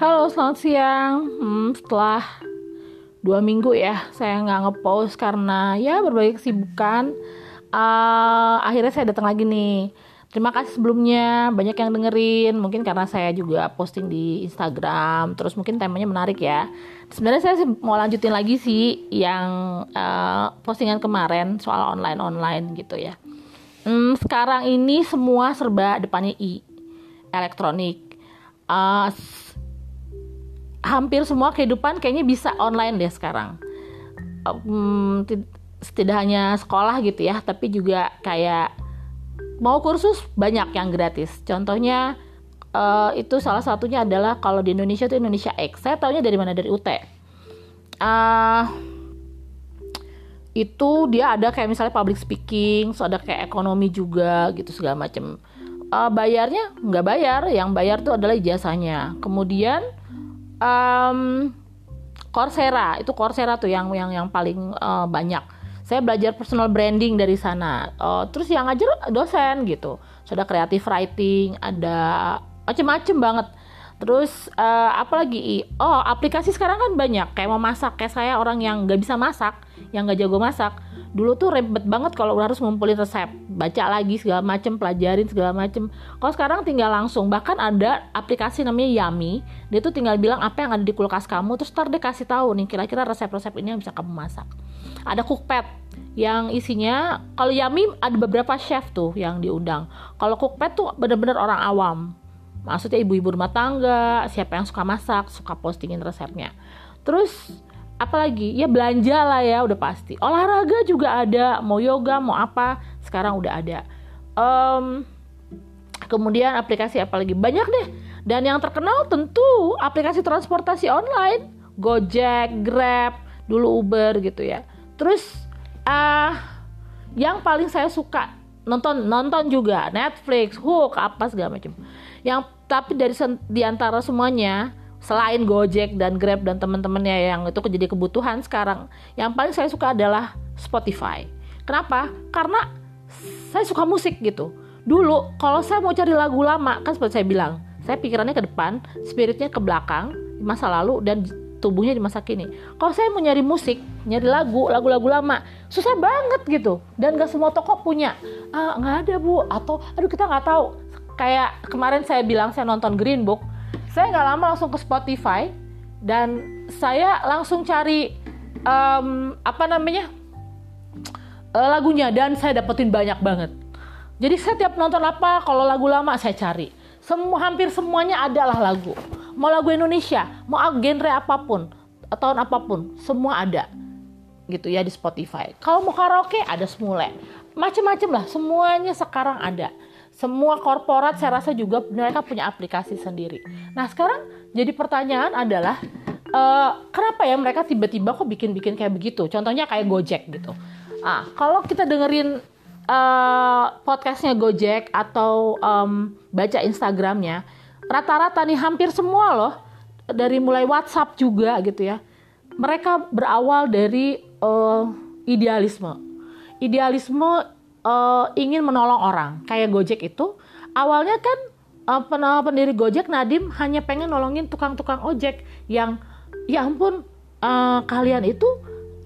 Halo, selamat siang. Hmm, setelah dua minggu ya, saya nggak ngepost karena ya berbagai kesibukan. Uh, akhirnya saya datang lagi nih. Terima kasih sebelumnya, banyak yang dengerin. Mungkin karena saya juga posting di Instagram, terus mungkin temanya menarik ya. Sebenarnya saya mau lanjutin lagi sih yang uh, postingan kemarin soal online-online gitu ya. Hmm, sekarang ini semua serba depannya i, elektronik. Uh, hampir semua kehidupan kayaknya bisa online deh sekarang. Um, tidak hanya sekolah gitu ya, tapi juga kayak mau kursus banyak yang gratis. Contohnya uh, itu salah satunya adalah kalau di Indonesia itu Indonesia X. Saya tahunya dari mana dari UT. Uh, ah, itu dia ada kayak misalnya public speaking, so ada kayak ekonomi juga gitu segala macam. Uh, bayarnya nggak bayar, yang bayar tuh adalah ijazahnya. Kemudian um, Coursera. Itu Coursera tuh yang yang yang paling uh, banyak. Saya belajar personal branding dari sana. Uh, terus yang ngajar dosen gitu. Sudah creative writing ada macem-macem banget. Terus uh, apa lagi? Oh aplikasi sekarang kan banyak. Kayak mau masak. Kayak saya orang yang nggak bisa masak yang nggak jago masak dulu tuh ribet banget kalau harus ngumpulin resep. Baca lagi segala macem pelajarin segala macem. Kalau sekarang tinggal langsung. Bahkan ada aplikasi namanya Yummy. Dia tuh tinggal bilang apa yang ada di kulkas kamu terus ntar dia kasih tahu nih kira-kira resep-resep ini yang bisa kamu masak. Ada cookpad yang isinya kalau Yummy ada beberapa chef tuh yang diundang. Kalau cookpad tuh bener-bener orang awam. Maksudnya ibu-ibu rumah tangga siapa yang suka masak suka postingin resepnya. Terus apalagi ya belanja lah ya udah pasti. Olahraga juga ada mau yoga mau apa sekarang udah ada. Um, kemudian aplikasi apalagi banyak deh. Dan yang terkenal tentu aplikasi transportasi online. Gojek Grab dulu Uber gitu ya. Terus uh, yang paling saya suka nonton nonton juga Netflix Hook apa segala macam. Yang tapi dari di antara semuanya selain Gojek dan Grab dan teman-temannya yang itu jadi kebutuhan sekarang yang paling saya suka adalah Spotify. Kenapa? Karena saya suka musik gitu. Dulu kalau saya mau cari lagu lama kan seperti saya bilang saya pikirannya ke depan spiritnya ke belakang di masa lalu dan tubuhnya di masa kini. Kalau saya mau nyari musik nyari lagu lagu-lagu lama susah banget gitu. Dan gak semua toko punya. Ah nggak ada bu. Atau aduh kita nggak tahu. Kayak kemarin saya bilang saya nonton Green Book saya nggak lama langsung ke Spotify dan saya langsung cari um, apa namanya uh, lagunya dan saya dapetin banyak banget. Jadi saya tiap nonton apa kalau lagu lama saya cari. Semua hampir semuanya adalah lagu. Mau lagu Indonesia, mau genre apa pun, tahun apa pun, semua ada gitu ya di Spotify. Kalau mau karaoke ada semula. Macem-macem lah, semuanya sekarang ada semua korporat saya rasa juga mereka punya aplikasi sendiri. Nah sekarang jadi pertanyaan adalah uh, kenapa ya mereka tiba-tiba kok bikin-bikin kayak begitu? Contohnya kayak Gojek gitu. Ah kalau kita dengerin uh, podcastnya Gojek atau um, baca Instagramnya, rata-rata nih hampir semua loh dari mulai WhatsApp juga gitu ya. Mereka berawal dari uh, idealisme. Idealisme uh, ingin menolong orang kayak Gojek itu awalnya kan uh, pendiri Gojek Nadim hanya pengen nolongin tukang-tukang ojek yang ya ampun uh, kalian itu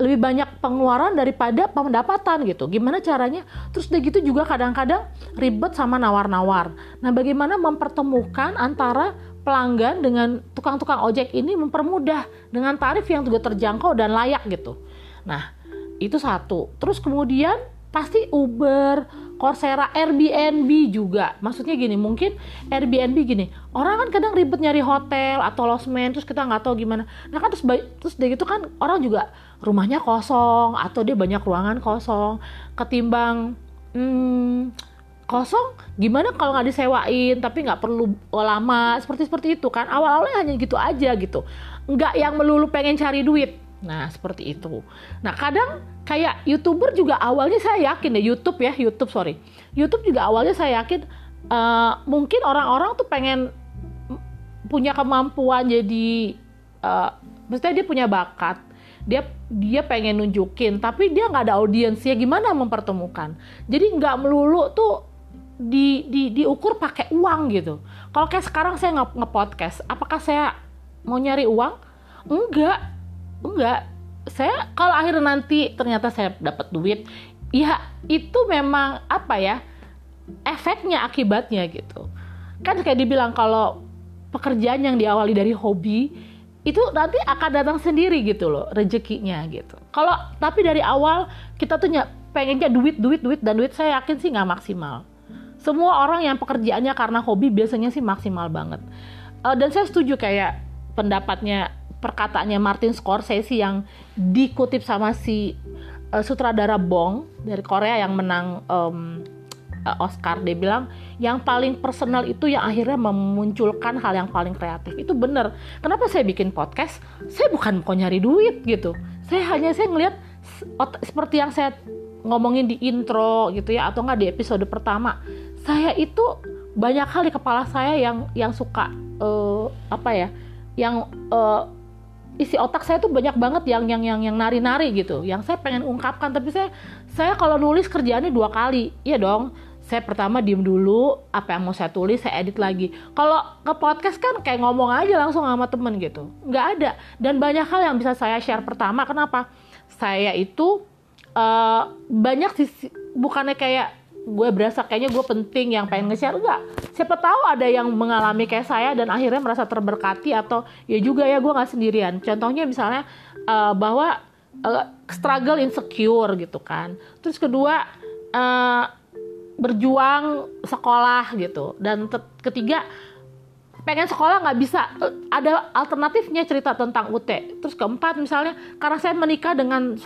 lebih banyak pengeluaran daripada pendapatan gitu. Gimana caranya? Terus udah gitu juga kadang-kadang ribet sama nawar-nawar. Nah, bagaimana mempertemukan antara pelanggan dengan tukang-tukang ojek ini mempermudah dengan tarif yang juga terjangkau dan layak gitu. Nah, itu satu. Terus kemudian pasti Uber, Coursera, Airbnb juga. Maksudnya gini, mungkin Airbnb gini, orang kan kadang ribet nyari hotel atau losmen, terus kita nggak tahu gimana. Nah kan terus terus dari itu kan orang juga rumahnya kosong atau dia banyak ruangan kosong, ketimbang hmm, kosong gimana kalau nggak disewain tapi nggak perlu lama seperti seperti itu kan awal-awalnya hanya gitu aja gitu nggak yang melulu pengen cari duit Nah, seperti itu. Nah, kadang kayak YouTuber juga awalnya saya yakin ya YouTube ya, YouTube sorry. YouTube juga awalnya saya yakin uh, mungkin orang-orang tuh pengen punya kemampuan jadi uh, maksudnya dia punya bakat. Dia dia pengen nunjukin, tapi dia nggak ada audiensnya gimana mempertemukan. Jadi nggak melulu tuh di, di diukur pakai uang gitu. Kalau kayak sekarang saya nge-podcast, apakah saya mau nyari uang enggak enggak. Saya kalau akhirnya nanti ternyata saya dapat duit ya itu memang apa ya efeknya akibatnya gitu. Kan kayak dibilang kalau pekerjaan yang diawali dari hobi itu nanti akan datang sendiri gitu loh rezekinya gitu. Kalau tapi dari awal kita tuh pengennya duit duit duit dan duit saya yakin sih nggak maksimal. Semua orang yang pekerjaannya karena hobi biasanya sih maksimal banget. Uh, dan saya setuju kayak pendapatnya perkataannya Martin Scorsese yang dikutip sama si uh, sutradara Bong dari Korea yang menang um, Oscar. Dia bilang yang paling personal itu yang akhirnya memunculkan hal yang paling kreatif. Itu bener. Kenapa saya bikin podcast? Saya bukan mau nyari duit gitu. Saya hanya saya ngelihat seperti yang saya ngomongin di intro gitu ya atau enggak di episode pertama. Saya itu banyak hal di kepala saya yang yang suka uh, apa ya yang uh, isi otak saya tuh banyak banget yang yang yang yang nari-nari gitu. Yang saya pengen ungkapkan tapi saya saya kalau nulis kerjaannya dua kali. Iya dong saya pertama diem dulu apa yang mau saya tulis saya edit lagi. Kalau ke podcast kan kayak ngomong aja langsung sama temen gitu. Nggak ada. Dan banyak hal yang bisa saya share pertama. Kenapa? Saya itu uh, banyak sih bukannya kayak gue berasa kayaknya gue penting yang pengen nge-share. Enggak. Siapa tahu ada yang mengalami kayak saya dan akhirnya merasa terberkati atau ya juga ya gue nggak sendirian. Contohnya misalnya uh, bahwa uh, struggle insecure gitu kan. Terus kedua uh, berjuang sekolah gitu. Dan ketiga pengen sekolah nggak bisa. Ada alternatifnya cerita tentang UT terus keempat misalnya karena saya menikah dengan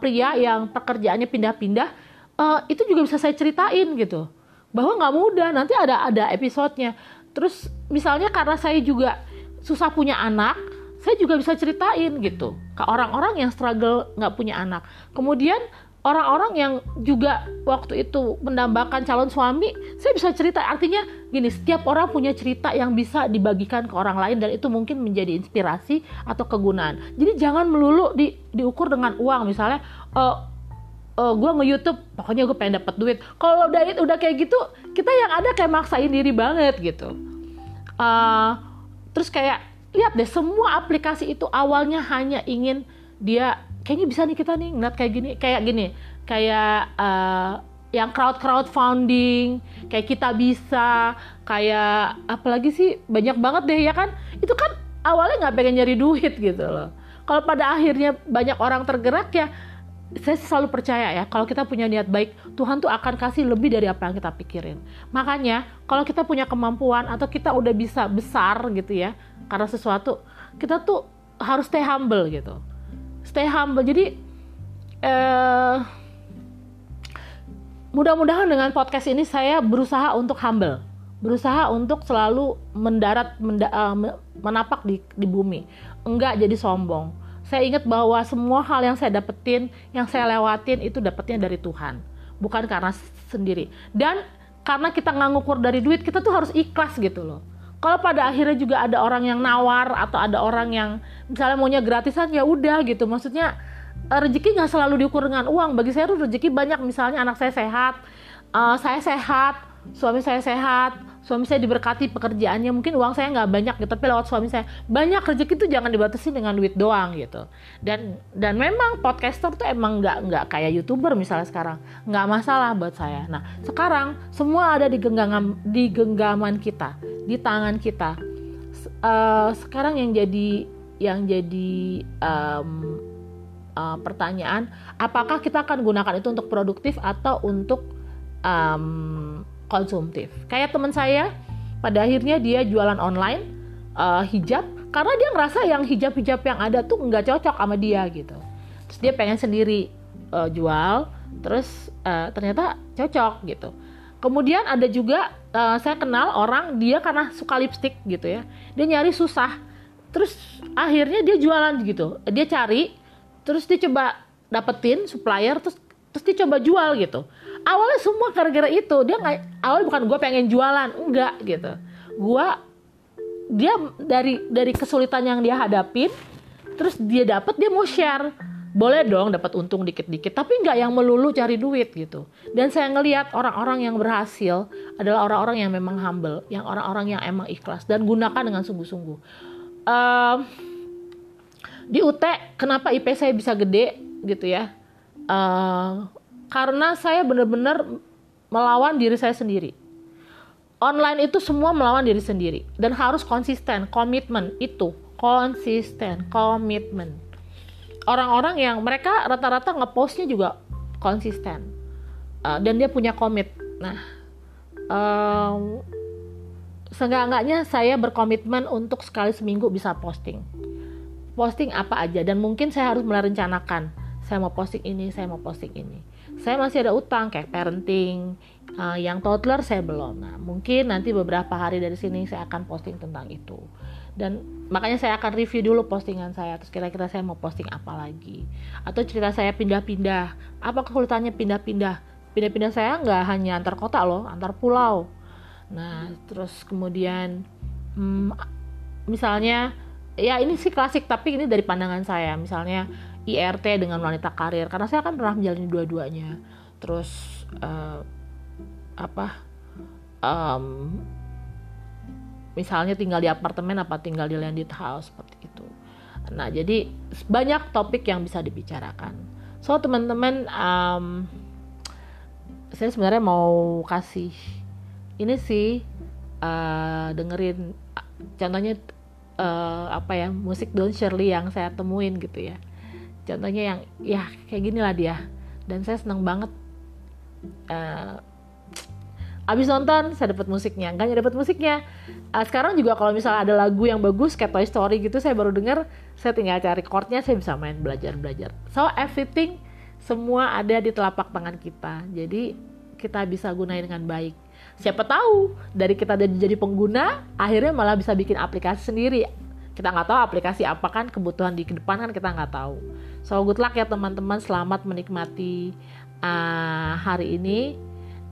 pria yang pekerjaannya pindah-pindah uh, itu juga bisa saya ceritain gitu. Bahwa nggak mudah nanti ada ada episodenya. Terus misalnya karena saya juga susah punya anak saya juga bisa ceritain gitu ke orang-orang yang struggle nggak punya anak. Kemudian orang-orang yang juga waktu itu mendambakan calon suami saya bisa cerita. Artinya gini setiap orang punya cerita yang bisa dibagikan ke orang lain dan itu mungkin menjadi inspirasi atau kegunaan. Jadi jangan melulu di, diukur dengan uang. Misalnya uh, uh, gue nge-youtube pokoknya gue pengen dapat duit. Kalau udah udah kayak gitu kita yang ada kayak maksain diri banget gitu. Uh, terus kayak lihat deh semua aplikasi itu awalnya hanya ingin dia kayaknya bisa nih kita nih ngeliat kayak gini kayak gini. Kayak uh, yang crowd crowdfunding kayak kita bisa kayak apalagi sih banyak banget deh ya kan? Itu kan awalnya nggak pengen nyari duit gitu loh. Kalau pada akhirnya banyak orang tergerak ya saya selalu percaya ya kalau kita punya niat baik Tuhan tuh akan kasih lebih dari apa yang kita pikirin. Makanya kalau kita punya kemampuan atau kita udah bisa besar gitu ya karena sesuatu kita tuh harus stay humble gitu. Stay humble. Jadi eh, mudah-mudahan dengan podcast ini saya berusaha untuk humble. Berusaha untuk selalu mendarat menda, uh, menapak di, di bumi. Enggak jadi sombong saya ingat bahwa semua hal yang saya dapetin, yang saya lewatin itu dapetnya dari Tuhan, bukan karena sendiri. Dan karena kita nggak ngukur dari duit, kita tuh harus ikhlas gitu loh. Kalau pada akhirnya juga ada orang yang nawar atau ada orang yang misalnya maunya gratisan ya udah gitu. Maksudnya eh, rezeki nggak selalu diukur dengan uang. Bagi saya tuh rezeki banyak. Misalnya anak saya sehat, uh, saya sehat, suami saya sehat, suami saya diberkati pekerjaannya mungkin uang saya nggak banyak gitu tapi lewat suami saya. Banyak rezeki itu jangan dibatasi dengan duit doang gitu. Dan dan memang podcaster tuh emang nggak nggak kayak youtuber misalnya sekarang. Nggak masalah buat saya. Nah sekarang semua ada di genggaman di genggaman kita di tangan kita. Uh, sekarang yang jadi yang jadi um, uh, pertanyaan apakah kita akan gunakan itu untuk produktif atau untuk um, konsumtif. Kayak teman saya, pada akhirnya dia jualan online uh, hijab karena dia ngerasa yang hijab-hijab yang ada tuh nggak cocok sama dia gitu. Terus dia pengen sendiri uh, jual, terus uh, ternyata cocok gitu. Kemudian ada juga uh, saya kenal orang dia karena suka lipstick gitu ya, dia nyari susah. Terus akhirnya dia jualan gitu, dia cari, terus dia coba dapetin supplier, terus terus dia coba jual gitu awalnya semua gara-gara itu. Dia nggak awalnya bukan gue pengen jualan enggak gitu. Gue dia dari dari kesulitan yang dia hadapin terus dia dapat dia mau share. Boleh dong dapat untung dikit-dikit tapi nggak yang melulu cari duit gitu. Dan saya ngelihat orang-orang yang berhasil adalah orang-orang yang memang humble yang orang-orang yang emang ikhlas dan gunakan dengan sungguh-sungguh. Uh, di UT kenapa IP saya bisa gede gitu ya? Uh, karena saya benar-benar melawan diri saya sendiri. Online itu semua melawan diri sendiri. Dan harus konsisten komitmen. Itu konsisten komitmen. Orang-orang yang mereka rata-rata ngepostnya juga konsisten. Uh, dan dia punya komit. Nah um, seenggak-enggaknya saya berkomitmen untuk sekali seminggu bisa posting. Posting apa aja. Dan mungkin saya harus merencanakan. Saya mau posting ini saya mau posting ini saya masih ada utang kayak parenting uh, yang toddler saya belum. Nah mungkin nanti beberapa hari dari sini saya akan posting tentang itu. Dan makanya saya akan review dulu postingan saya terus kira-kira saya mau posting apa lagi. Atau cerita saya pindah-pindah. Apa kesulitannya pindah-pindah? Pindah-pindah saya nggak hanya antar kota loh antar pulau. Nah terus kemudian hmm, misalnya ya ini sih klasik tapi ini dari pandangan saya. Misalnya IRT dengan wanita karir. Karena saya kan pernah menjalani dua-duanya. Terus uh, apa um, misalnya tinggal di apartemen apa tinggal di landed house seperti itu. Nah jadi banyak topik yang bisa dibicarakan. So teman-teman um, saya sebenarnya mau kasih ini sih uh, dengerin contohnya uh, apa ya musik Don Shirley yang saya temuin gitu ya contohnya yang ya kayak gini lah dia. Dan saya senang banget uh, abis nonton saya dapat musiknya. Enggak dapat musiknya uh, sekarang juga kalau misalnya ada lagu yang bagus kayak Toy Story gitu saya baru dengar saya tinggal cari chordnya saya bisa main belajar belajar so everything semua ada di telapak tangan kita. Jadi kita bisa gunain dengan baik. Siapa tahu dari kita jadi pengguna akhirnya malah bisa bikin aplikasi sendiri kita nggak tahu aplikasi apa kan kebutuhan di depan kan kita nggak tahu. So good luck ya teman-teman. Selamat menikmati uh, hari ini.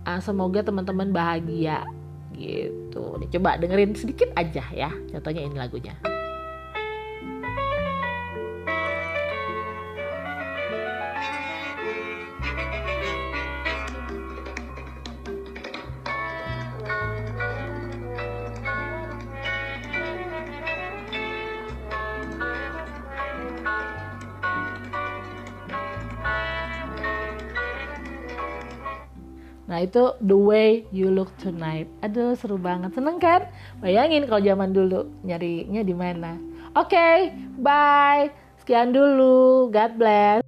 Uh, semoga teman-teman bahagia. Gitu. Coba dengerin sedikit aja ya contohnya ini lagunya Nah itu The Way You Look Tonight. Aduh seru banget, seneng kan? Bayangin kalau zaman dulu nyarinya di mana. Oke, okay, bye. Sekian dulu. God bless.